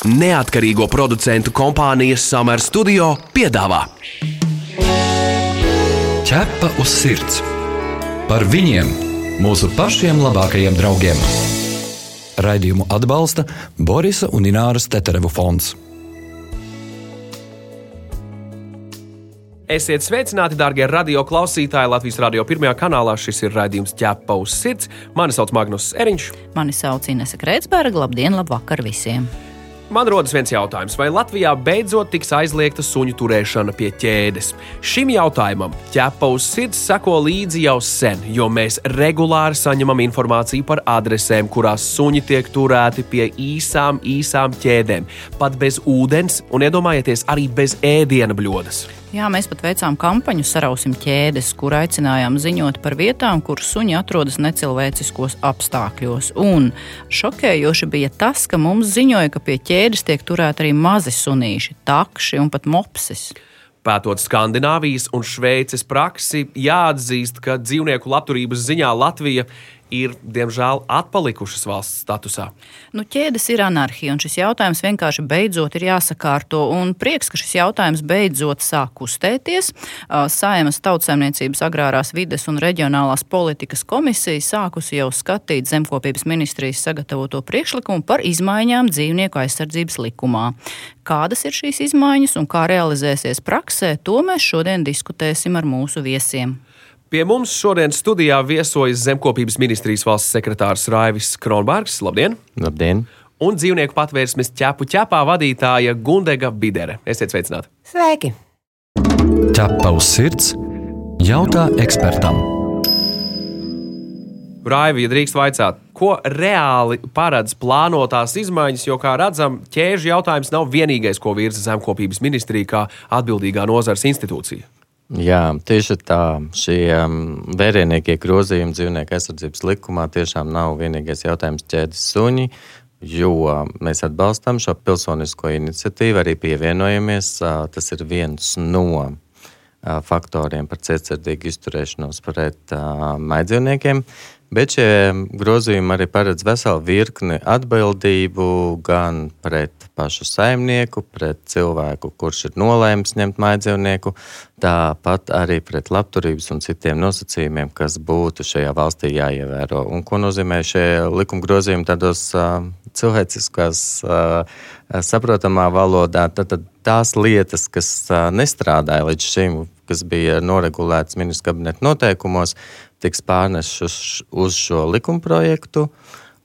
Neatkarīgo producentu kompānijas Summer Studio piedāvā Ķepa uz sirds par viņiem, mūsu pašiem labākajiem draugiem. Raidījumu atbalsta Borisa un Ināras Teterevu fonds. Esiet sveicināti, darbie radio klausītāji! Latvijas radio pirmajā kanālā šis ir raidījums ķepa uz sirds. Mani sauc Magnus Eriņš. Mani sauc Inese Kreitsberga. Labdien, labvakar visiem! Man rodas viens jautājums, vai Latvijā beidzot tiks aizliegta suņu turēšana pie ķēdes? Šim jautājumam ķepa uz sirds sako līdzi jau sen, jo mēs regulāri saņemam informāciju par adresēm, kurās suņi tiek turēti pie īsām, īsām ķēdēm, pat bez ūdens un, iedomājieties, arī bez ēdiena bļodas. Jā, mēs pat veicām kampaņu Sarausim ķēdes, kur aicinājām ziņot par vietām, kur suņi atrodas necilvēciskos apstākļos. Un šokējoši bija tas, ka mums ziņoja, ka pie ķēdes tiek turēti arī mazi sunīši, takši un pat mopsis. Pētot Skandināvijas un Šveices praksi, jāatzīst, ka dzīvnieku labturības ziņā Latvija ir, diemžēl, atpalikušas valsts statusā. Nu, ķēdes ir anarhija, un šis jautājums vienkārši beidzot ir jāsakārto. Un prieks, ka šis jautājums beidzot sāk kustēties. Saimas tautsēmniecības agrārās vides un reģionālās politikas komisija sākusi jau skatīt zemkopības ministrijas sagatavoto priekšlikumu par izmaiņām dzīvnieku aizsardzības likumā. Kādas ir šīs izmaiņas un kā realizēsies praksē, to mēs šodien diskutēsim ar mūsu viesiem. Pie mums šodien studijā viesojas Zemkopības ministrijas valsts sekretārs Raivis Kronbergs. Labdien! Labdien! Un dzīvnieku patvērsmes ķepu ķepā vadītāja Gundega Bidere. Esiet sveicināti! Sveiki! Ķepa uz sirds - jautā ekspertam! Raivi, ja drīkst vaicāt, ko reāli paredz plānotās izmaiņas, jo, kā redzam, ķēžu jautājums nav vienīgais, ko virza Zemkopības ministrija kā atbildīgā nozars institūcija. Jā, tieši tā. Šie um, vērienīgie grozījumi dzīvnieku aizsardzības likumā tiešām nav vienīgais jautājums ķēdes suņi, jo mēs atbalstam šo pilsonisko iniciatīvu, arī pievienojamies. Tas ir viens no faktoriem par cietsirdīgu izturēšanos pret maidzīvniekiem. Bet šie grozījumi arī paredz veselu virkni atbildību gan pret pašu saimnieku, pret cilvēku, kurš ir nolēmis ņemt mājdzīvnieku, tāpat arī pret labturības un citiem nosacījumiem, kas būtu šajā valstī jāievēro. Un ko nozīmē šie likuma grozījumi tādos uh, cilvēciskās, uh, saprotamā valodā? Tad, tad tās lietas, kas uh, nestrādāja līdz šim, kas bija noregulētas ministra kabineta noteikumos, tiks pārnests uz, uz šo likumprojektu.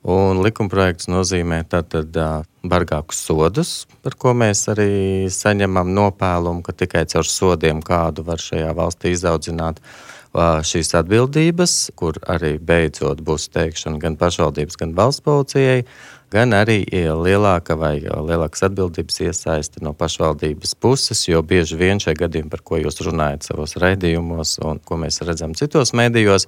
Un likumprojekts nozīmē tātad bargākus sodus, par ko mēs arī saņemam nopēlumu, ka tikai caur sodiem kādu var šajā valstī izaudzināt šīs atbildības, kur arī beidzot būs teikšana gan pašvaldības, gan valsts policijai gan arī lielāka vai lielākas atbildības iesaisti no pašvaldības puses, jo bieži vien šie gadījumi, par ko jūs runājat savos raidījumos un ko mēs redzam citos mēdījos,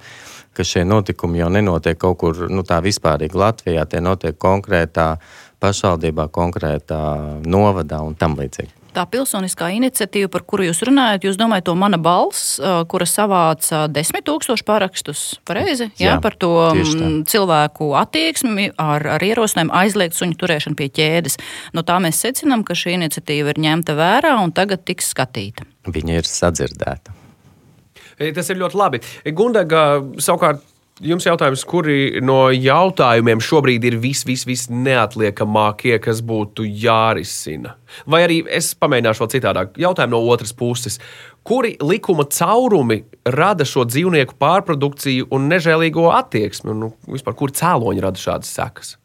ka šie notikumi jau nenotiek kaut kur nu, tā vispārīgi Latvijā, tie notiek konkrētā pašvaldībā, konkrētā novadā un tam līdzīgi tā pilsoniskā iniciatīva, par kuru jūs runājat, jūs domājat, to mana balss, kura savāca desmit tūkstošu parakstus, pareizi? Jā, jā, par to mm, cilvēku attieksmi ar, ar ierosinājumu aizliegt suņu turēšanu pie ķēdes. No tā mēs secinām, ka šī iniciatīva ir ņemta vērā un tagad tiks skatīta. Viņa ir sadzirdēta. Tas ir ļoti labi. Gundaga savukārt Jums jautājums, kuri no jautājumiem šobrīd ir vis, vis, vis neatliekamākie, kas būtu jārisina? Vai arī es pamēģināšu vēl citādāk. Jautājumu no otras puses. Kuri likuma caurumi rada šo dzīvnieku pārprodukciju un nežēlīgo attieksmi? Nu, vispār, kur cēloņi rada šādas sekas?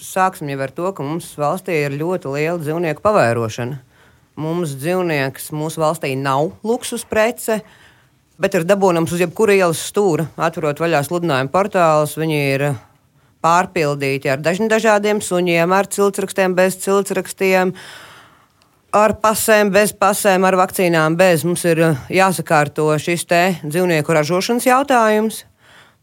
Sāksim jau ar to, ka mums valstī ir ļoti liela dzīvnieku pavērošana. Mums dzīvnieks mūsu valstī nav luksus prece. Uh, bet ir dabūnams uz jebkura ielas stūra. Atverot vaļā sludinājumu portālus, viņi ir pārpildīti ar dažādiem suņiem, ar ciltsrakstiem, bez ciltsrakstiem. Ar pasēm, bez pasēm, ar vakcīnām, bez. Mums ir jāsakārto šis te dzīvnieku ražošanas jautājums.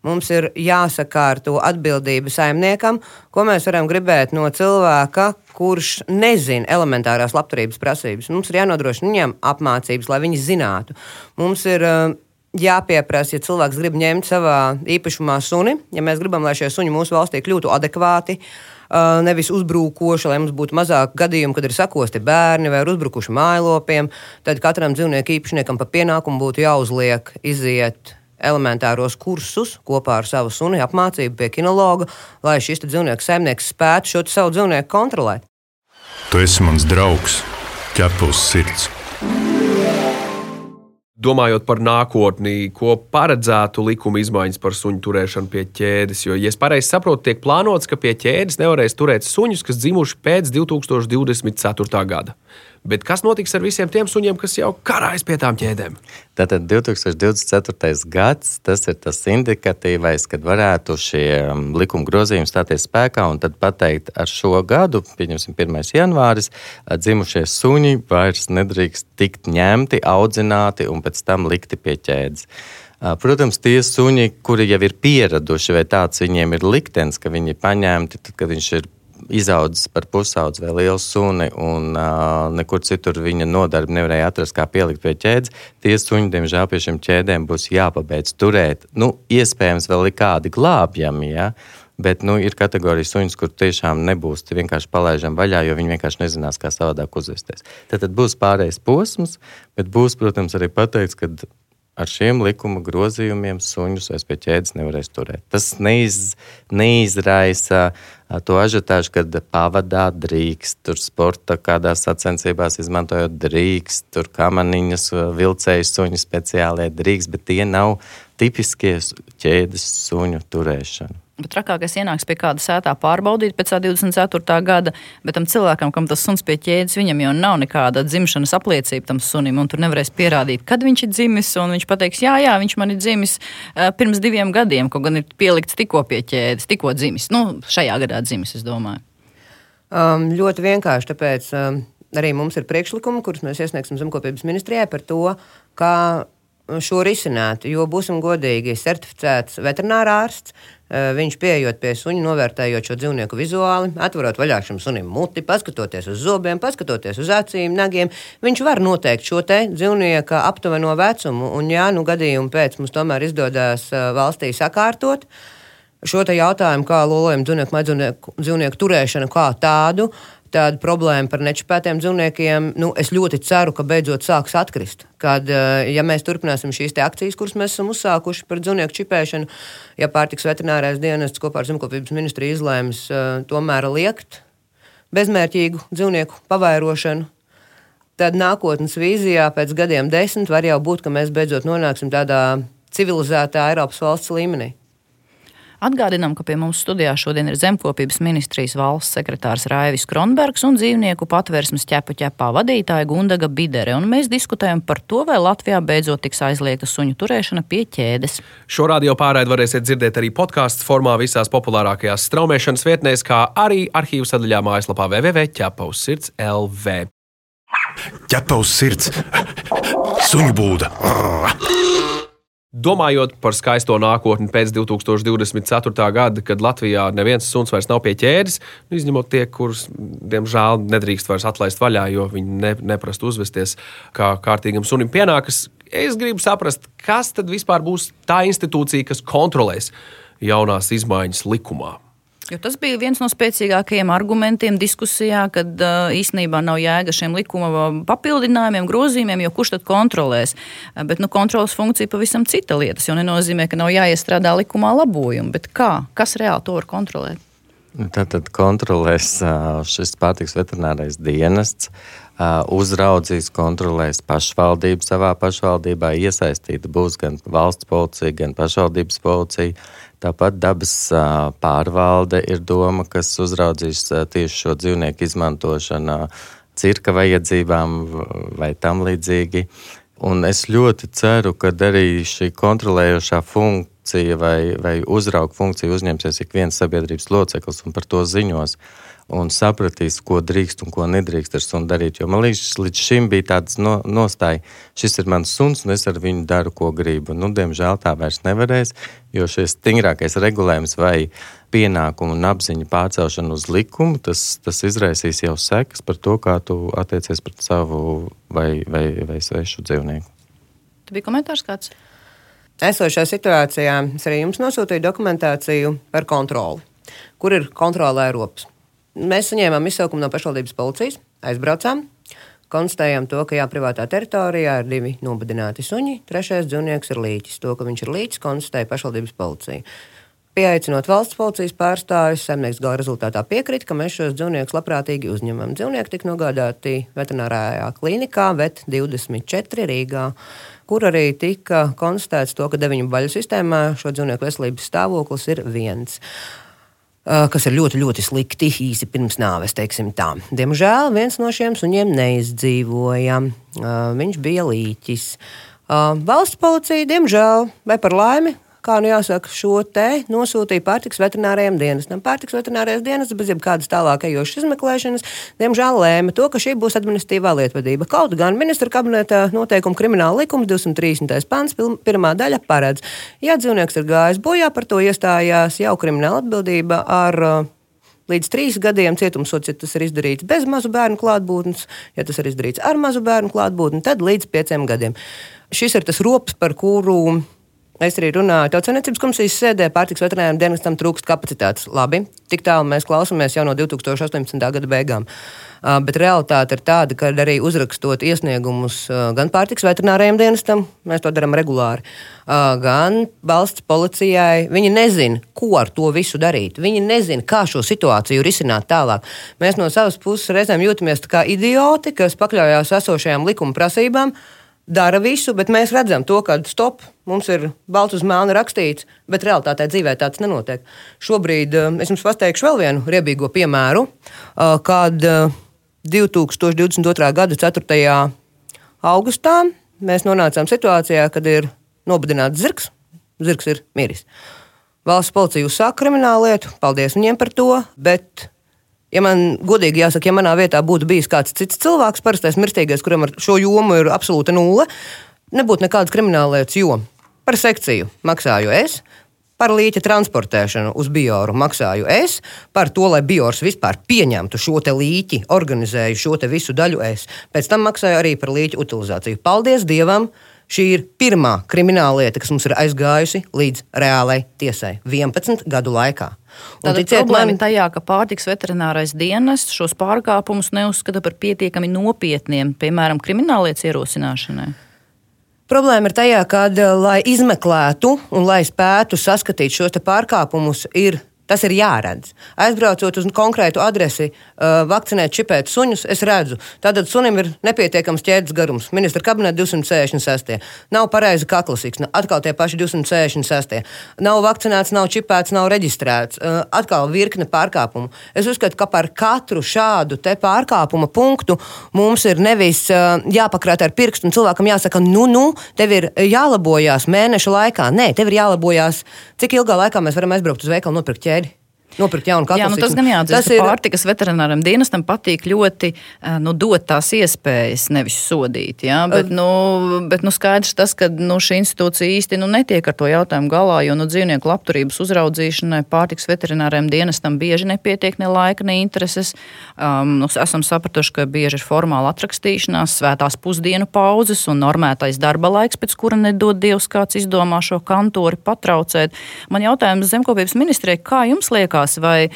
Mums ir jāsakārto atbildība saimniekam, ko mēs varam gribēt no cilvēka, kurš nezina elementārās labturības prasības. Mums ir jānodrošina viņiem apmācības, lai viņi zinātu. Mums ir uh, jāpieprasa, ja cilvēks grib ņemt savā īpašumā suni, ja mēs gribam, lai šie suņi mūsu valstī kļūtu adekvāti. nevis uzbrukoša, lai mums būtu mazāk gadījumu, kad ir sakosti bērni vai uzbrukuši mājlopiem. Tad katram dzīvnieku īpašniekam pa pienākumu būtu jāuzliek iziet elementāros kursus kopā ar savu suni, apmācību pie kinologa, lai šis dzīvnieku saimnieks spētu šo savu dzīvnieku kontrolēt. Tu esi mans draugs, ķepus sirds. Domājot par nākotni, ko paredzētu likuma izmaiņas par suņu turēšanu pie ķēdes, jo, ja es pareizi saprotu, tiek plānots, ka pie ķēdes nevarēs turēt suņus, kas dzimuši pēc 2024. gada. Bet kas notiks ar visiem tiem suņiem, kas jau karājas pie tām ķēdēm? Tātad 2024. gads tas ir tas indikatīvais, kad varētu šie um, likuma grozījumi stāties spēkā un tad pateikt, ar šo gadu, pieņemsim, 1. janvāris, dzimušie suņi vairs nedrīkst tikt ņemti, audzināti un pēc tam likti pie ķēdes. Protams, tie suņi, kuri jau ir pieraduši, vai tāds viņiem ir liktenis, ka viņi ir paņemti, tad, kad viņš ir izaudzis par pusaudzi vai lielu suni, un uh, nekur citur viņa nodarbi nevarēja atrast, kā pielikt pie ķēdes. Tie suņi, diemžēl, pie šiem ķēdēm būs jāpabeidz turēt. Nu, iespējams, vēl ir kādi glābjami. Ja? Bet nu, ir kategorijas suņus, kur tiešām nebūs vienkārši palaidām vaļā, jo viņi vienkārši nezinās, kā savādāk uzvesties. Tad, tad būs pārējais posms, bet būs, protams, arī pateikts, ka ar šiem likuma grozījumiem suņus vairs pie ķēdes nevarēs turēt. Tas neiz, neizraisa to ažiotāžu, kad pavadā drīkst, tur sporta kādās sacensībās izmantojot drīkst, tur kamaniņas, vilcēju suņu speciālie drīkst, bet tie nav tipiskie ķēdes suņu turēšana. Bet trakākais ienāks pie kāda sētā pārbaudīt pēc 24. gada, bet tam cilvēkam, kam tas suns pie ķēdes, viņam jau nav nekāda dzimšanas apliecība tam sunim, un tur nevarēs pierādīt, kad viņš ir dzimis. Viņš pateiks, jā, jā, viņš man ir dzimis pirms diviem gadiem, kaut gan ir pielikts tikko pie ķēdes, tikko dzimis. Nu, šajā gadā dzimis, es domāju. Um, ļoti vienkārši, tāpēc um, arī mums ir priekšlikumi, kurus mēs iesniegsim Zemkopības ministrijai par to, kā šo risināt. Jo būsim godīgi, certificēts veterinārārsts Eh, viņš pieejot pie suņa, novērtējot šo dzīvnieku vizuāli, atverot vaļā šim sunim muti, paskatoties uz zobiem, paskatoties uz acīm, nagiem. Viņš var noteikt šo dzīvnieku aptuveno vecumu, un, ja nu gadījumu pēc mums tomēr izdodas eh, valstī sakārtot šo jautājumu, kā lolojumu dzīvnieku, dzīvnieku, turēšanu kā tādu, tāda problēma par nečipētiem dzīvniekiem, nu, es ļoti ceru, ka beidzot sāks atkrist. Kad, eh, ja mēs turpināsim šīs akcijas, kuras mēs esam uzsākuši par dzīvnieku čipēšanu, ja pārtiks veterinārais dienests kopā ar Zemkopības ministriju izlēms uh, tomēr liekt bezmērķīgu dzīvnieku pavairošanu, tad nākotnes vīzijā pēc gadiem desmit var jau būt, ka mēs beidzot nonāksim tādā civilizētā Eiropas valsts līmenī. Atgādinām, ka pie mums studijā šodien ir Zemkopības ministrijas valsts sekretārs Raivis Kronbergs un dzīvnieku patvērsmes ķepa ķepā vadītāja Gundaga Bidere. Un mēs diskutējam par to, vai Latvijā beidzot tiks aizliegta suņu turēšana pie ķēdes. Šo radio pārraidi varēsiet dzirdēt arī podkāstu formā visās populārākajās straumēšanas vietnēs, kā arī arhīvu sadaļā mājaslapā www.ķepausirds LV. Ķepa uz sirds, suņu būda! Domājot par skaisto nākotni pēc 2024. gada, kad Latvijā neviens suns vairs nav pie ķēdes, nu, izņemot tie, kurus, diemžēl, nedrīkst vairs atlaist vaļā, jo viņi ne, neprast uzvesties kā kārtīgam sunim pienākas, es gribu saprast, kas tad vispār būs tā institūcija, kas kontrolēs jaunās izmaiņas likumā. Jo tas bija viens no spēcīgākajiem argumentiem diskusijā, kad uh, īstenībā nav jēga šiem likuma papildinājumiem, grozījumiem, jo kurš tad kontrolēs. Uh, bet nu, kontrolas funkcija pavisam cita lieta. Tas nenozīmē, ka nav jāiestrādā likumā labojumi. Bet kā? Kas reāli to var kontrolēt? Tātad kontrolēs uh, šis pārtiks veterinārais dienests uzraudzīs, kontrolēs pašvaldību savā pašvaldībā. Iesaistīta būs gan valsts policija, gan pašvaldības policija. Tāpat dabas pārvalde ir doma, kas uzraudzīs tieši šo dzīvnieku izmantošanu cirka vajadzībām vai tam līdzīgi. Un es ļoti ceru, ka arī šī kontrolējošā funkcija vai, vai uzrauga funkcija uzņemsies ik viens sabiedrības loceklis un par to ziņos. Uh, un sapratīs, ko drīkst un ko nedrīkst ar sunu darīt. Jo man liekas, līdz šim bija tāds no, nostāja, šis ir mans suns, un es ar viņu daru, ko gribu. Nu, diemžēl tā vairs nevarēs, jo šis stingrākais regulējums vai pienākumu un apziņu pārcelšana uz likumu, tas, tas izraisīs jau sekas par to, kā tu attiecies pret savu vai, vai, vai svešu dzīvnieku. Tu biji komentārs kāds? Esošajā situācijā es arī jums nosūtīju dokumentāciju par kontroli. Kur ir kontrolē ropas? Mēs saņēmām izsaukumu no pašvaldības policijas, aizbraucām. Konstatējām to, ka jā, privātā teritorijā ir divi nobadināti suņi. Trešais dzīvnieks ir līķis. To, ka viņš ir līķis, konstatēja pašvaldības policija. Pieaicinot valsts policijas pārstāvis, saimnieks gala rezultātā piekrita, ka mēs šos dzīvniekus labprātīgi uzņemam. Dzīvnieki tika nogādāti veterinārajā klīnikā VET 24 Rīgā, kur arī tika konstatēts to, ka deviņu baļu sistēmā šo dzīvnieku veselības stāvoklis ir viens kas ir ļoti, ļoti slikti īsi pirms nāves. Diemžēl viens no šiem suņiem neizdzīvoja. Viņš bija līķis. Valsts policija, diemžēl, vai par laimi, kā nu jāsaka, šo te nosūtīja pārtiks veterinārajam dienestam. Pārtiks veterinārijas dienas bez jebkādas tālāk ejošas izmeklēšanas, diemžēl lēma to, ka šī būs administratīvā lietvedība. Kaut gan ministra kabineta noteikuma krimināla likuma 230. pants, pirmā daļa paredz, ja dzīvnieks ir gājis bojā, par to iestājās jau krimināla atbildība ar līdz trīs gadiem cietumsots, ja tas ir izdarīts bez mazu bērnu klātbūtnes, ja tas ir izdarīts ar mazu bērnu klātbūtni, tad līdz pieciem gadiem. Šis ir tas rops, par kuru Es arī runāju Tautsveicības komisijas sēdē, pārtiks veterinārijam dienestam trūkst kapacitātes. Labi, tik tālu mēs klausāmies jau no 2018. gada beigām. Uh, bet realitāte ir tāda, ka arī uzrakstot iesniegumus uh, gan pārtiks veterinārijam dienestam, mēs to darām regulāri, uh, gan valsts policijai, viņi nezina, ko ar to visu darīt. Viņi nezina, kā šo situāciju risināt tālāk. Mēs no savas puses reizēm jūtamies kā idioti, kas pakļaujās esošajām likuma prasībām dara visu, bet mēs redzam to, ka stop, mums ir balts uz melna rakstīts, bet realitātē dzīvē tāds nenotiek. Šobrīd eh, es jums pateikšu vēl vienu riebīgo piemēru, eh, kad 2022. Eh, gada 4. augustā mēs nonācām situācijā, kad ir nobadināts zirgs, zirgs ir miris. Valsts policija uzsāka kriminālu lietu, paldies viņiem par to, bet Ja man godīgi jāsaka, ja manā vietā būtu bijis kāds cits cilvēks, parastais mirstīgais, kuram ar šo jomu ir absolūta nulle, nebūtu nekādas krimināllietas, jo par sekciju maksāju es, par līķa transportēšanu uz bioru maksāju es, par to, lai biors vispār pieņemtu šo līķi, organizēju šo visu daļu es. Pēc tam maksāju arī par līķa utilizāciju. Paldies Dievam! Šī ir pirmā krimināla lieta, kas mums ir aizgājusi līdz reālai tiesai 11 gadu laikā. Tātad problēma ir tajā, ka pārtiks veterinārais dienests šos pārkāpumus neuzskata par pietiekami nopietniem, piemēram, krimināllietas ierosināšanai. Problēma ir tajā, ka, lai izmeklētu un lai spētu saskatīt šos pārkāpumus, ir Tas ir jāredz. Aizbraucot uz konkrētu adresi, uh, vakcinēt, čipēt suņus, es redzu, tātad sunim ir nepietiekams ķēdes garums. Ministra kabineta 266. Nav pareizi kaklasīgs, atkal tie paši 266. Nav vakcinēts, nav čipēts, nav reģistrēts. Uh, atkal virkne pārkāpumu. Es uzskatu, ka par katru šādu pārkāpuma punktu mums ir nevis uh, jāpakrāt ar pirkstu un cilvēkam jāsaka, nu, nu, tev ir jālabojās mēneša laikā. Nē, tev ir jālabojās, cik ilgā laikā mēs varam aizbraukt uz veikalu nopirkt ķēdi nopirkt jaunu katlu. Jā, nu, tas gan jāatzīst, tas ir pārtikas veterināram dienestam patīk ļoti eh, nu, dot tās iespējas, nevis sodīt. Jā, bet, nu, bet nu, skaidrs tas, ka nu, šī institūcija īsti nu, netiek ar to jautājumu galā, jo nu, dzīvnieku labturības uzraudzīšanai pārtikas veterināram dienestam bieži nepietiek ne laika, ne intereses. Um, nu, esam sapratuši, ka bieži ir formāla atrakstīšanās, svētās pusdienu pauzes un normētais darba laiks, pēc kura nedod Dievs kāds izdomā šo kantori patraucēt. Man jautājums zemkopības ministrijai, kā jums liekas? Liekas, vai,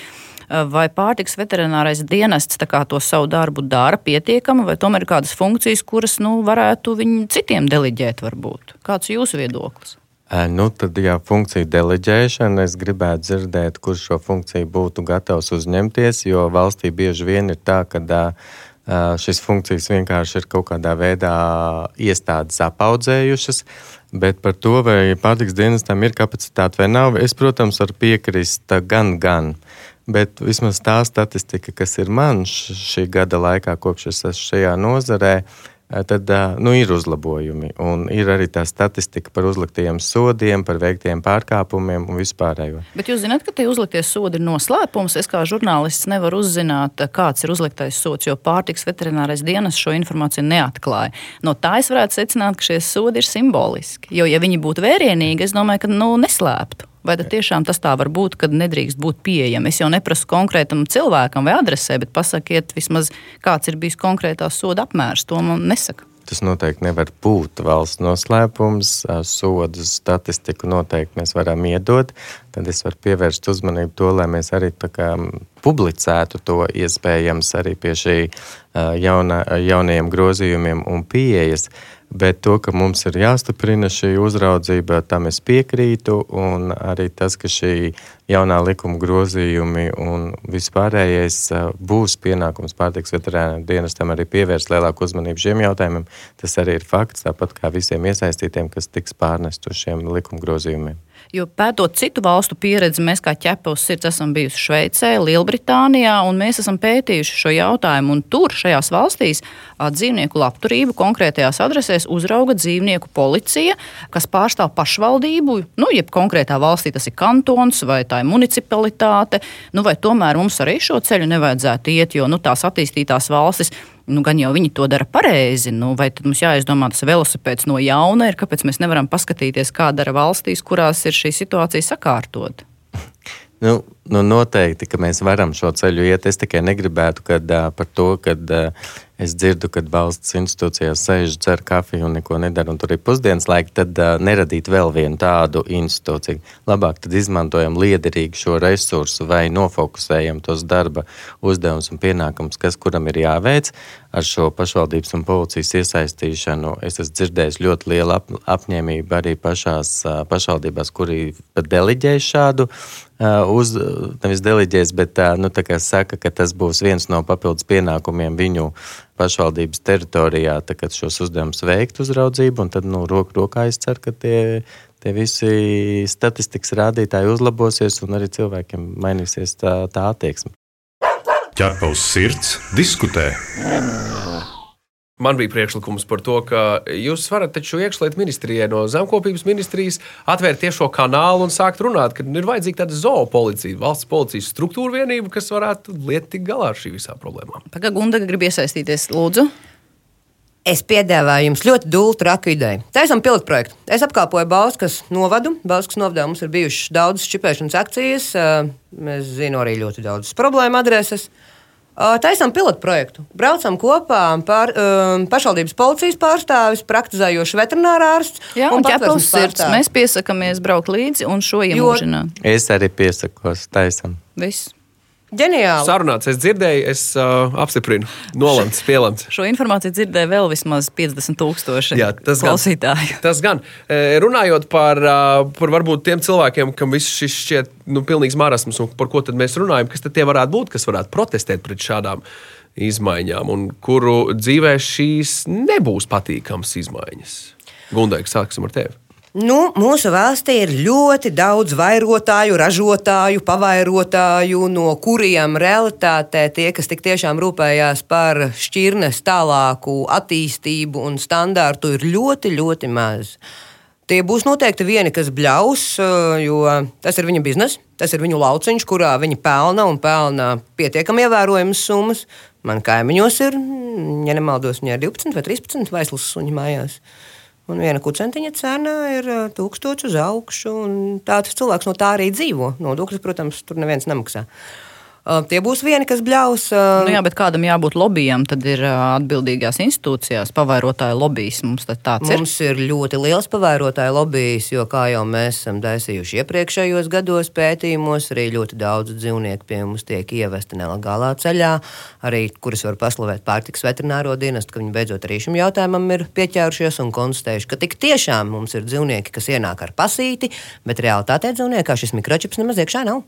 vai pārtiks veterinārais dienests to savu darbu dara pietiekami, vai tomēr ir kādas funkcijas, kuras nu, varētu viņi citiem deliģēt? Varbūt. Kāds ir jūsu viedoklis? Nu, tad, ja funkcija deleģēšana, es gribētu dzirdēt, kurš šo funkciju būtu gatavs uzņemties, jo valstī bieži vien ir tā, ka šīs funkcijas vienkārši ir kaut kādā veidā iestādes apaudzējušas. Bet par to, vai pārtiks dienestam ir kapacitāte vai nav, es, protams, varu piekrist gan, gan. Bet vismaz tā statistika, kas ir man šī gada laikā, kopš es esmu šajā nozarē, uh, tad nu, ir uzlabojumi. Un ir arī tā statistika par uzliktajiem sodiem, par veiktiem pārkāpumiem un vispārējo. Bet jūs zināt, ka tie uzliktie sodi ir noslēpums. Es kā žurnālists nevaru uzzināt, kāds ir uzliktais sods, jo pārtiks veterinārais dienas šo informāciju neatklāja. No tā es varētu secināt, ka šie sodi ir simboliski. Jo, ja viņi būtu vērienīgi, es domāju, ka nu, neslēptu. Vai tiešām tas tā var būt, ka nedrīkst būt pieejama? Es jau neprasu konkrētam cilvēkam vai adresē, bet pasakiet vismaz, kāds ir bijis konkrētās soda apmērs. To man nesaka. Tas noteikti nevar būt valsts noslēpums. Sodu statistiku noteikti mēs varam iedot. Tad es varu pievērst uzmanību to, lai mēs arī kā, publicētu to iespējams arī pie šī jauna, jaunajiem grozījumiem un pieejas. Bet to, ka mums ir jāstiprina šī uzraudzība, tam es piekrītu. Arī tas, ka šī jaunā likuma grozījumi un vispārējais būs pienākums pārtiks veterināriem dienestam arī pievērst lielāku uzmanību šiem jautājumiem, tas arī ir fakts, tāpat kā visiem iesaistītiem, kas tiks pārnest uz šiem likuma grozījumiem. Jo pētot citu valstu pieredzi, mēs kā ķepus sirds esam bijuši Šveicē, Lielbritānijā, un mēs esam pētījuši šo jautājumu. Tur, šajās valstīs, dzīvnieku labturību konkrētajās adresēs uzrauga dzīvnieku policija, kas pārstāv pašvaldību, nu, jeb konkrētā valstī tas ir kantons vai tā ir municipalitāte. Nu, vai tomēr mums arī šo ceļu nevajadzētu iet, jo nu, tās attīstītās valstis nu, gan jau viņi to dara pareizi. Nu, vai tad mums jāizdomā tas velosipēds no jauna, ir kāpēc mēs nevaram paskatīties, kā dara valstīs, kurās ir šī situācija sakārtota? Nu, nu noteikti, ka mēs varam šo ceļu iet. Es tikai negribētu kad, uh, par to, ka uh, es dzirdu, ka valsts institūcijās sēž, dzer kafiju un neko nedara, un tur ir pusdienas laika, tad uh, neradīt vēl vienu tādu institūciju. Labāk tad izmantojam liederīgi šo resursu vai nofokusējam tos darba uzdevumus un pienākumus, kas kuram ir jāveic ar šo pašvaldības un policijas iesaistīšanu. Es esmu dzirdējis ļoti lielu ap, apņēmību arī pašās uh, pašvaldībās, kuri pat deliģē šādu uz, nevis deliģēs, bet uh, nu, saka, ka tas būs viens no papildus pienākumiem viņu pašvaldības teritorijā šos uzdevumus veikt uzraudzību, un tad nu, roku rokā es ceru, ka tie, tie visi statistikas rādītāji uzlabosies un arī cilvēkiem mainīsies tā, tā attieksme. Ķerpa uz sirds, diskutē. Man bija priekšlikums par to, ka jūs varat taču iekšlietu ministrijai no zemkopības ministrijas atvērt tiešo kanālu un sākt runāt, ka ir vajadzīga tāda zoopolicija, valsts policijas struktūra vienība, kas varētu liet tik galā ar šī visā problēmām. Pagaidām, Gundaga grib iesaistīties, lūdzu. Es piedāvāju jums ļoti dūlu traku ideju. Taisam pilotu projektu. Es apkalpoju Bauskas novadu. Bauskas novadā mums ir bijušas daudzas čipēšanas akcijas. Mēs zinām arī ļoti daudzas problēmu adreses. Taisām pilotu projektu. Braucam kopā par um, pašvaldības policijas pārstāvis, praktizējošs veterinārārsts. Jā, un, ķepels sirds. Mēs piesakāmies braukt līdzi un šo iemūžināt. Es arī piesakos, taisam. Viss. Ģeniāli. Sarunāts, es dzirdēju, es uh, apstiprinu. Nolemts, pielemts. Šo informāciju dzirdēja vēl vismaz 50 tūkstoši Jā, tas klausītāju. Gan, tas gan. Runājot par, par varbūt tiem cilvēkiem, kam viss šis šķiet nu, pilnīgs marasms, un par ko tad mēs runājam, kas tad tie varētu būt, kas varētu protestēt pret šādām izmaiņām, un kuru dzīvē šīs nebūs patīkamas izmaiņas. Gundai, sāksim ar tevi. Nu, mūsu valstī ir ļoti daudz vairotāju, ražotāju, pavairotāju, no kuriem realitātē tie, kas tik tiešām rūpējās par šķirnes tālāku attīstību un standārtu, ir ļoti, ļoti maz. Tie būs noteikti vieni, kas bļaus, jo tas ir viņa biznesa, tas ir viņu lauciņš, kurā viņi pelna un pelna pietiekami ievērojamas summas. Man kaimiņos ir, ja nemaldos, viņa ir 12 vai 13 vaislas suņi mājās. Un viena kucentiņa cena ir eh, tūkstoši uz augšu. Tāds cilvēks no tā arī dzīvo. Nodokļus, protams, tur neviens nemaksā. Uh, tie būs vieni, kas bļaus. Uh, nu jā, bet kādam jābūt lobbyam, tad ir uh, atbildīgās institūcijās pavairotāja lobbyis. Mums, mums ir. ir ļoti liels pavairotāja lobbyis, jo, kā jau mēs esam taisījuši iepriekšējos gados pētījumos, arī ļoti daudz dzīvnieku pie mums tiek ievesti nelegālā ceļā, arī kuras var paslavēt pārtiks veterināro dienestu, ka viņi beidzot arī šim jautājumam ir pieķērušies un konstatējuši, ka tik tiešām mums ir dzīvnieki, kas ienāk ar pasīti, bet realitātē dzīvniekā šis mikročips nemaz iekšā nav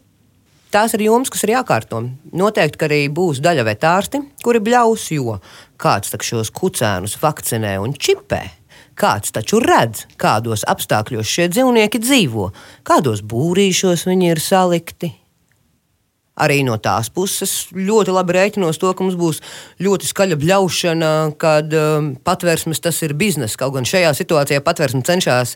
tās ir jomas, kas ir jākārto. Noteikti, ka arī būs daļa vetārsti, kuri bļaus, jo kāds šos kucēnus vakcinē un čipē. Kāds taču redz, kādos apstākļos šie dzīvnieki dzīvo, kādos būrīšos viņi ir salikti. Arī no tās puses ļoti labi rēķinos to, ka mums būs ļoti skaļa bļaušana, kad um, patvērsmes tas ir biznesa. Kaut gan šajā situācijā patvērsme cenšas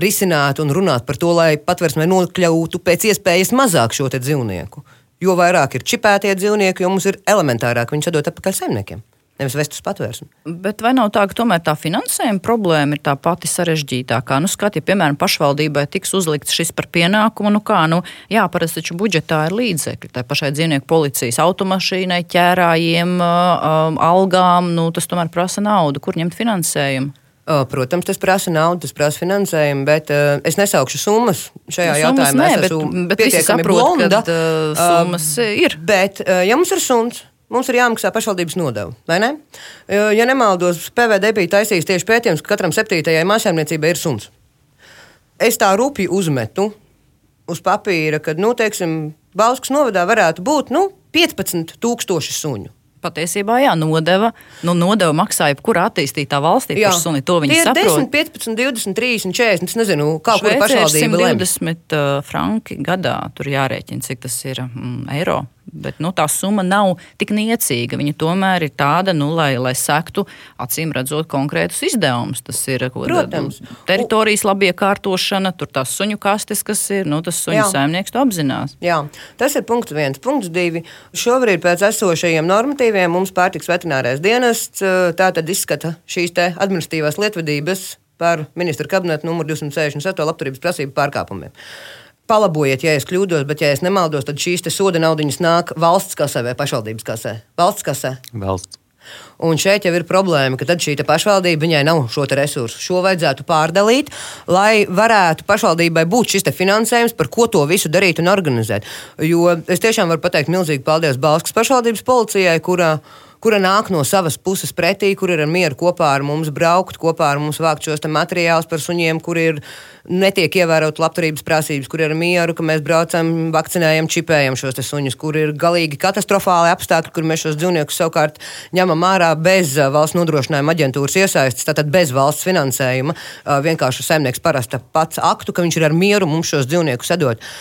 risināt un runāt par to, lai patvērsmē nokļūtu pēc iespējas mazāk šo dzīvnieku. Jo vairāk ir čipētie dzīvnieki, jo mums ir elementārāk viņus atdot atpakaļ saimniekiem. Nevis vest uz patvērsni. Bet vai nav tā, ka tomēr tā finansējuma problēma ir tā pati sarežģītākā? Nu, skat, ja, piemēram, pašvaldībai tiks uzlikts šis par pienākumu, nu kā, nu, jā, parasti taču budžetā ir līdzekļi. Tā pašai dzīvnieku policijas automašīnai, ķērājiem, algām, nu, tas tomēr prasa naudu. Kur ņemt finansējumu? Uh, Protams, tas prasa naudu, tas prasa finansējumu, bet uh, es nesaukšu summas šajā Nu, jautājumā. summas nē, Es bet- esmu bet visi pietiekami saprot, blonda. kad, uh, summas ir. Bet, uh, ja mums ir suns, mums ir jāmaksā pašvaldības nodeva, vai ne? Uh, Ja nemaldos, PVD bija taisījis tieši pētījums, ka katram septītajai mājsaimniecībai ir suns. Es tā rupi uzmetu uz papīra, ka, nu, teiksim, Balskas novadā varētu būt nu, 15,000 suņu. Patiesībā, jā, nodeva, nu, nodeva maksāja jebkurā attīstītā valstī par suni. To viņi Tie saprot. 10, 15, 20, 30, 40. Es nezinu, kā kura pašvaldība lemj. 120 uh, franki gadā. Tur jārēķina, cik tas ir mm, eiro. Bet nu, tā summa nav tik niecīga. Viņa tomēr ir tāda, nu, lai, lai sektu acīm redzot konkrētus izdevumus. Tas ir Protams. teritorijas labiekārtošana, tur tās suņu kastes, kas ir. Nu, tas suņu Jā. saimnieks to apzinās. Jā, tas ir punkts viens. Punkts divi. Šobrīd pēc esošajiem normatīviem mums pārtiks veterinārais dienests tātad izskata šīs administratīvās lietvedības par ministru kabinetu numuru 267 labturības prasību pārkāpumiem. Palabojiet, ja es kļūdos, bet, ja es nemaldos, tad šīs soda naudiņas nāk valsts kasē vai pašvaldības kasē. Valsts kasē. Valsts. Un šeit jau ir problēma, ka šī pašvaldība viņai nav šo resursu. Šo vajadzētu pārdalīt, lai varētu pašvaldībai būt šis finansējums, par ko to visu darīt un organizēt. Jo es tiešām varu pateikt milzīgi paldies Balskas pašvaldības policijai, kurā kura nāk no savas puses pretī, kur ir mieru kopā ar mums braukt, kopā ar mums vākt šos te materiālus par suņiem, kur ir netiek ievērot labturības prasības, kur ir mieru, ka mēs braucam, vakcinējam, čipējam šos suņus, kur ir galīgi katastrofāli apstākļi, kur mēs šos dzīvniekus savukārt ņemam ārā bez valsts nodrošinājuma aģentūras iesaistes, tātad bez valsts finansējuma. Vienkārši saimnieks parasta pats aktu, ka viņš ir ar mieru mums šos dzīvniekus sadot.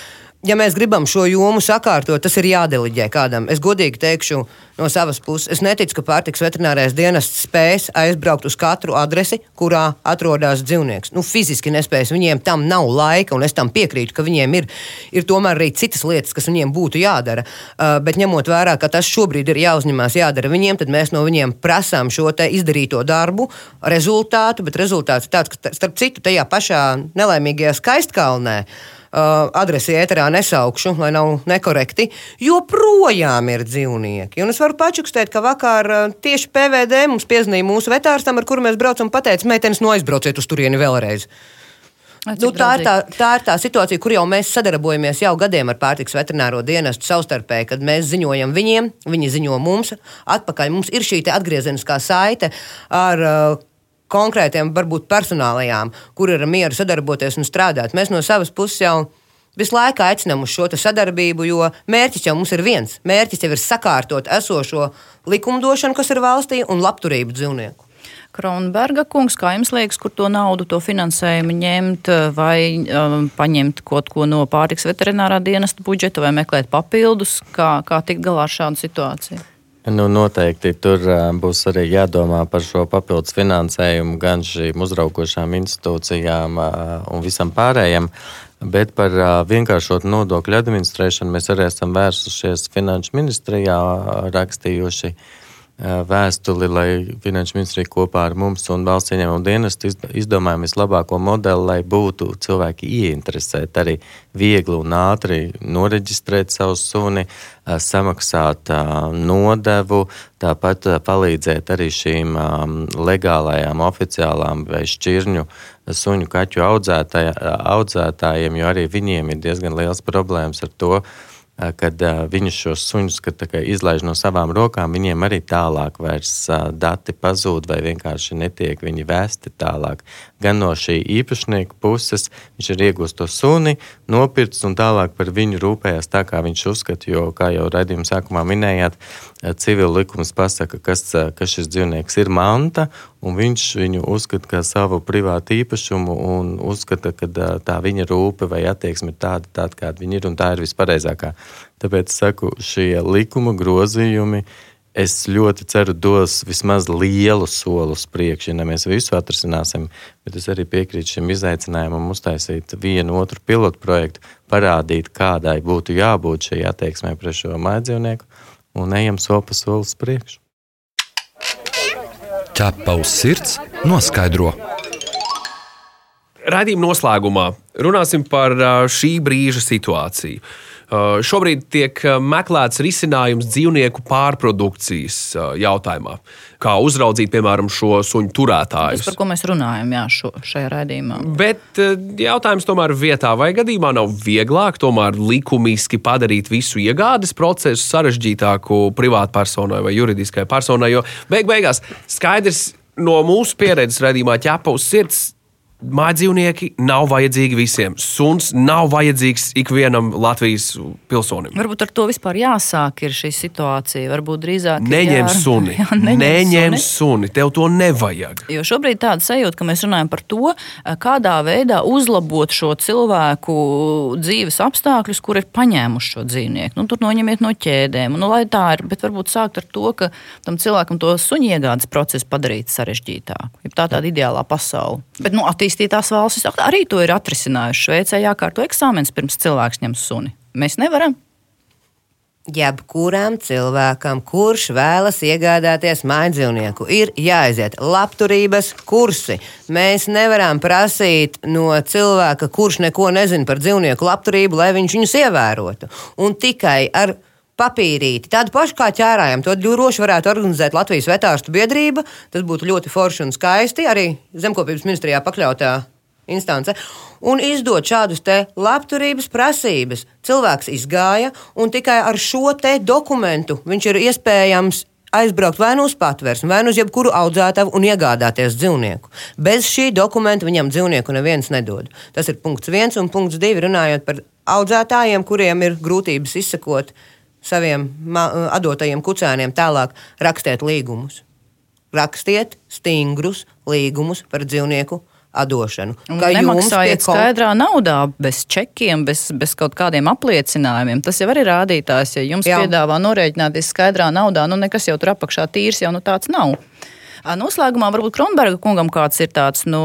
Ja mēs gribam šo jomu sakārtot, tas ir jādeliģē kādam. Es godīgi teikšu, no savas puses, es neticu, ka pārtiks veterinārais dienests spēs aizbraukt uz katru adresi, kurā atrodas dzīvnieks. Nu, fiziski nespēs, viņiem tam nav laika, un es tam piekrītu, ka viņiem ir, ir tomēr arī citas lietas, kas viņiem būtu jādara. Uh, bet ņemot vērā, ka tas šobrīd ir jāuzņemās jādara viņiem, tad mēs no viņiem prasām šo izdarīto darbu, rezultātu, bet rezultāts ir tāds, ka ta- starp citu tajā pašā nelaimīgajā skaistkalnē uh, adresi ēterā nesaukšu, lai nav nekorekti, joprojām ir dzīvnieki. Un es varu pačukstēt, ka vakar uh, tieši PVD mums piezīmēja mūsu vetārstam, ar kuru mēs braucam, pateica, meitenes, no aizbrauciet uz turieni vēlreiz. Nu, tā, ir tā, tā ir tā situācija, kur jau mēs sadarbojamies jau gadiem ar pārtiks veterināro dienestu savstarpēji, kad mēs ziņojam viņiem, viņi ziņo mums. Atpakaļ mums ir šī atgriezeniskā saite ar uh, konkrētiem, varbūt personālajām, kur ir mieru sadarboties un strādāt. Mēs no savas puses jau visu laiku aicinām uz šo sadarbību, jo mērķis jau mums ir viens. Mērķis jau ir sakārtot esošo likumdošanu, kas ir valstī, un labturību dzīvnieku. Kronberga kungs, kā jums liekas, kur to naudu, to finansējumu ņemt, vai um, paņemt kaut ko no pārtiks veterinārā dienesta budžeta, vai meklēt papildus, kā, kā tikt galā ar šādu situāciju? Nu, noteikti tur būs arī jādomā par šo papildus finansējumu gan šīm uzraugošām institūcijām un visam pārējiem. Bet par vienkāršotu nodokļu administrēšanu mēs arī esam vērsušies Finanšu ministrijā, rakstījuši ā, vēstuli, lai Finanšu ministrija kopā ar mums un valsts ieņēmumu dienestu izd- izdomājam vislabāko modeli, lai būtu cilvēki ieinteresēti arī viegli un ātri noreģistrēt savu suni, samaksāt nodevu, tāpat palīdzēt arī šīm legālajām, oficiālām vai šķirņu suņu kaķu audzētāja- audzētājiem, jo arī viņiem ir diezgan liels problēmas ar to, ā, kad ā, viņus šos suņus kad kā izlaiž no savām rokām, viņiem arī tālāk vairs ā, dati pazūd vai vienkārši netiek viņi vēsti tālāk. Gan no šī īpašnieka puses viņš ir iegūst to suni, nopircis un tālāk par viņu rūpējās tā, kā viņš uzskata, jo, kā jau raidījuma sākumā minējāt, ā, civil likums pasaka, kas, ā, ka šis dzīvnieks ir manta, un viņš viņu uzskata kā savu privātu īpašumu un uzskata, ka ā, tā viņa rūpe vai attieksme ir tāda, tāda kāda viņa ir, un tā ir vispareizākā. Tāpēc saku, šie likuma grozījumi. Es ļoti ceru, dos vismaz lielu soli uz priekšu, ja ne mēs visu atrisināsim. Bet es arī piekrītu šim izaicinājumam, uztaisīt vienu otru pilotu projektu, parādīt, kādai būtu jābūt šai attieksmē pret šo mājdzīvnieku, un ejam soli pa soli uz priekšu. Ķepa uz sirds noskaidro. Radījuma noslēgumā runāsim par šī brīža situāciju. Uh, šobrīd tiek uh, meklēts risinājums dzīvnieku pārprodukcijas uh, jautājumā. Kā uzraudzīt, piemēram, šo suņu Tas, turētājus. par ko mēs runājam jā, šo, šajā raidījumā. Bet jautājums tomēr vietā, vai gadījumā nav vieglāk tomēr likumiski padarīt visu iegādes procesu sarežģītāku privātpersonai vai juridiskai personai. Jo beig beigās skaidrs no mūsu pieredzes redzījumā ķepa uz sirds. Mājdzīvnieki nav vajadzīgi visiem. Suns nav vajadzīgs ikvienam Latvijas pilsonim. Varbūt ar to vispār jāsāk ir šī situācija. Varbūt drīzāk Neņem jā- suni. Jā, neņem Neņem suni. suni. Tev to nevajag. Jo šobrīd tāda sajūta, ka mēs runājam par to, kādā veidā uzlabot šo cilvēku dzīves apstākļus, kur ir paņēmuši šo dzīvnieku. Nu, tur noņemiet no ķēdēm. Nu, lai tā ir, bet varbūt sākt ar to, ka tam cilvēkam to suņu iegādes procesu padarīt sarežģītāku. Ja tā ir tāda ideālā pasaule. Bet nu, attīstītās valstis arī to ir atrisinājušas. Šveicē jākārto eksāmenis pirms cilvēks ņem suni. Mēs nevaram. Jebkuram cilvēkam, kurš vēlas iegādāties mājdzīvnieku, ir jāaiziet labturības kursi. Mēs nevaram prasīt no cilvēka, kurš neko nezina par dzīvnieku labturību, lai viņš viņus ievērotu. Un tikai ar papīrīti, tādu pašu kā ķērājam, to droši varētu organizēt Latvijas vetārstu biedrība. Tas būtu ļoti forši un skaisti arī zemkopības ministrijā pakļautā instance, un izdot šādus te labturības prasības. Cilvēks izgāja, un tikai ar šo te dokumentu viņš ir iespējams aizbraukt vai nu uz patvērsni, vai nu uz jebkuru audzētavu un iegādāties dzīvnieku. Bez šī dokumenta viņam dzīvnieku neviens nedod. Tas ir punkts viens, un punkts divi runājot par audzētājiem, kuriem ir grūtības izsekot saviem ma- adotajiem kucēniem tālāk, rakstiet līgumus. Rakstiet stingrus līgumus par dzīvnieku atdošanu. Jums Nemaksājiet kon- skaidrā naudā, bez čekiem, bez, bez kaut kādiem apliecinājumiem. Tas jau arī ir rādītājs. Ja jums. Jā. piedāvā norēķināties skaidrā naudā, nu nekas jau tur apakšā tīrs jau nu tāds nav. Noslēgumā varbūt Kronberga kungam kāds ir tāds nu,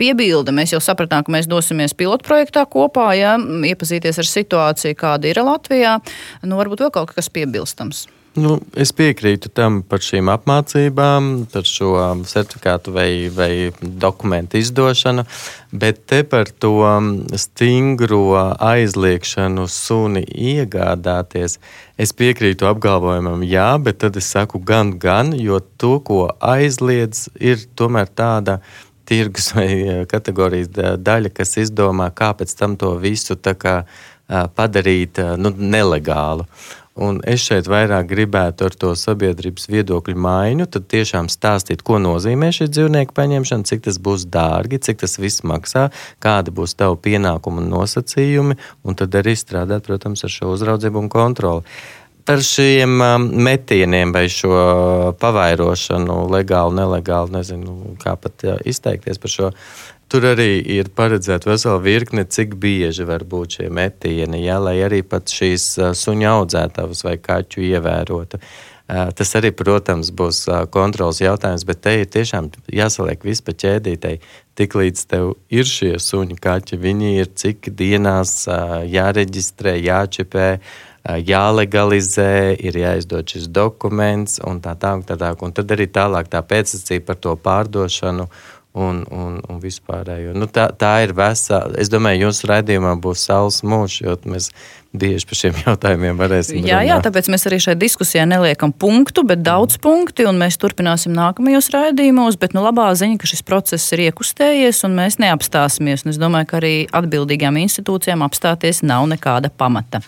piebilde. Mēs jau sapratām, ka mēs dosimies pilotprojektā kopā, ja, iepazīties ar situāciju, kāda ir Latvijā. Nu, varbūt vēl kaut kas piebilstams. Nu, es piekrītu tam par šīm apmācībām, par šo certifikātu vai, vai dokumentu izdošanu, bet te par to stingro aizliekšanu suni iegādāties. Es piekrītu apgalvojumam, jā, bet tad es saku gan, gan, jo to, ko aizliedz, ir tomēr tāda tirgus vai eh, kategorijas da- daļa, kas izdomā, kā pēc tam to visu tā kā, padarīt nu, nelegālu. Un es šeit vairāk gribētu ar to sabiedrības viedokļu maiņu, tad tiešām stāstīt, ko nozīmē šī dzīvnieka paņemšana, cik tas būs dārgi, cik tas viss maksā, kādi būs tavu pienākumu un nosacījumi, un tad arī strādāt, protams, ar šo uzraudzību un kontroli. Par šiem um, metieniem vai šo pavairošanu, legāli, nelegāli, nezinu, kā pat jā, izteikties par šo. Tur arī ir paredzēta vesela virkne, cik bieži var būt šie metieni, jā, lai arī pat šīs suņa audzētavas vai kaķu ievērotu. Tas arī, protams, būs kontrols jautājums, bet te ir tiešām jāsaliek viss pa ķēdītei. Tik līdz tev ir šie suņi kaķi, viņi ir cik dienās jāreģistrē, jāčipē, uh, jālegalizē, ir jāizdod šis dokuments un tā tālāk. Tā, tā, un tad arī tālāk tā pēcsacība par to pārdošanu un, un, un vispārējo. Nu, tā, tā ir vesela. Es domāju, jūsu raidījumā būs saules mūžs, jo mēs bieži par šiem jautājumiem varēsim Jā, jā, runāt. tāpēc mēs arī šai diskusijai neliekam punktu, bet daudz punktu, un mēs turpināsim nākamajos raidījumos. Bet nu, labā ziņa, ka šis process ir iekustējies, un mēs neapstāsimies. Un es domāju, ka arī atbildīgām institūcijām apstāties nav nekāda pamata.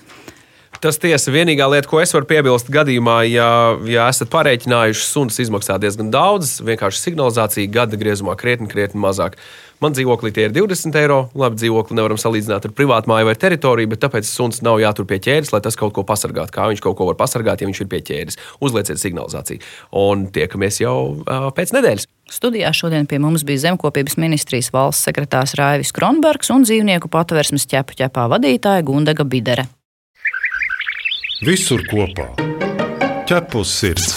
Tas tiesa vienīgā lieta, ko es varu piebilst gadījumā, ja, ja esat parēķinājuši, suns izmaksā diezgan daudz, vienkārši signalizācija gada griezumā krietni, krietni mazāk. Man dzīvoklī tie ir 20 eiro. Labi, dzīvokli nevaram salīdzināt ar privātu māju vai teritoriju, bet tāpēc suns nav jātur pie ķēdes, lai tas kaut ko pasargātu. Kā viņš kaut ko var pasargāt, ja viņš ir pie ķēdes? Uzlieciet signalizāciju. Un tiekamies jau uh, pēc nedēļas. Studijā šodien pie mums bija Zemkopības ministrijas valsts sekretārs Raivis Kronbergs un dzīvnieku patvērsmes ķepa ķepā vadītāja Gundaga Bidere. Visur kopā - ķepus sirds.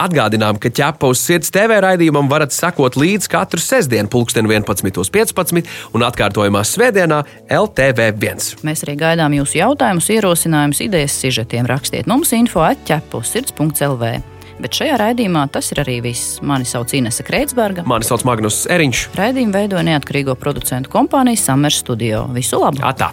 Atgādinām, ka ķepa uz sirds TV raidījumam varat sekot līdz katru sestdienu, pulksten 11.15 un atkārtojumā svētdienā LTV1. Mēs arī gaidām jūsu jautājumus, ierosinājumus, idejas, sižetiem. Rakstiet mums info atķepus sirds.lv. Bet šajā raidījumā tas ir arī viss. Mani sauc Inese Kreitsberga. Mani sauc Magnus Eriņš. Raidījumu veidoja neatkarīgo producentu kompānija Summer Studio. Visu labu! Atā!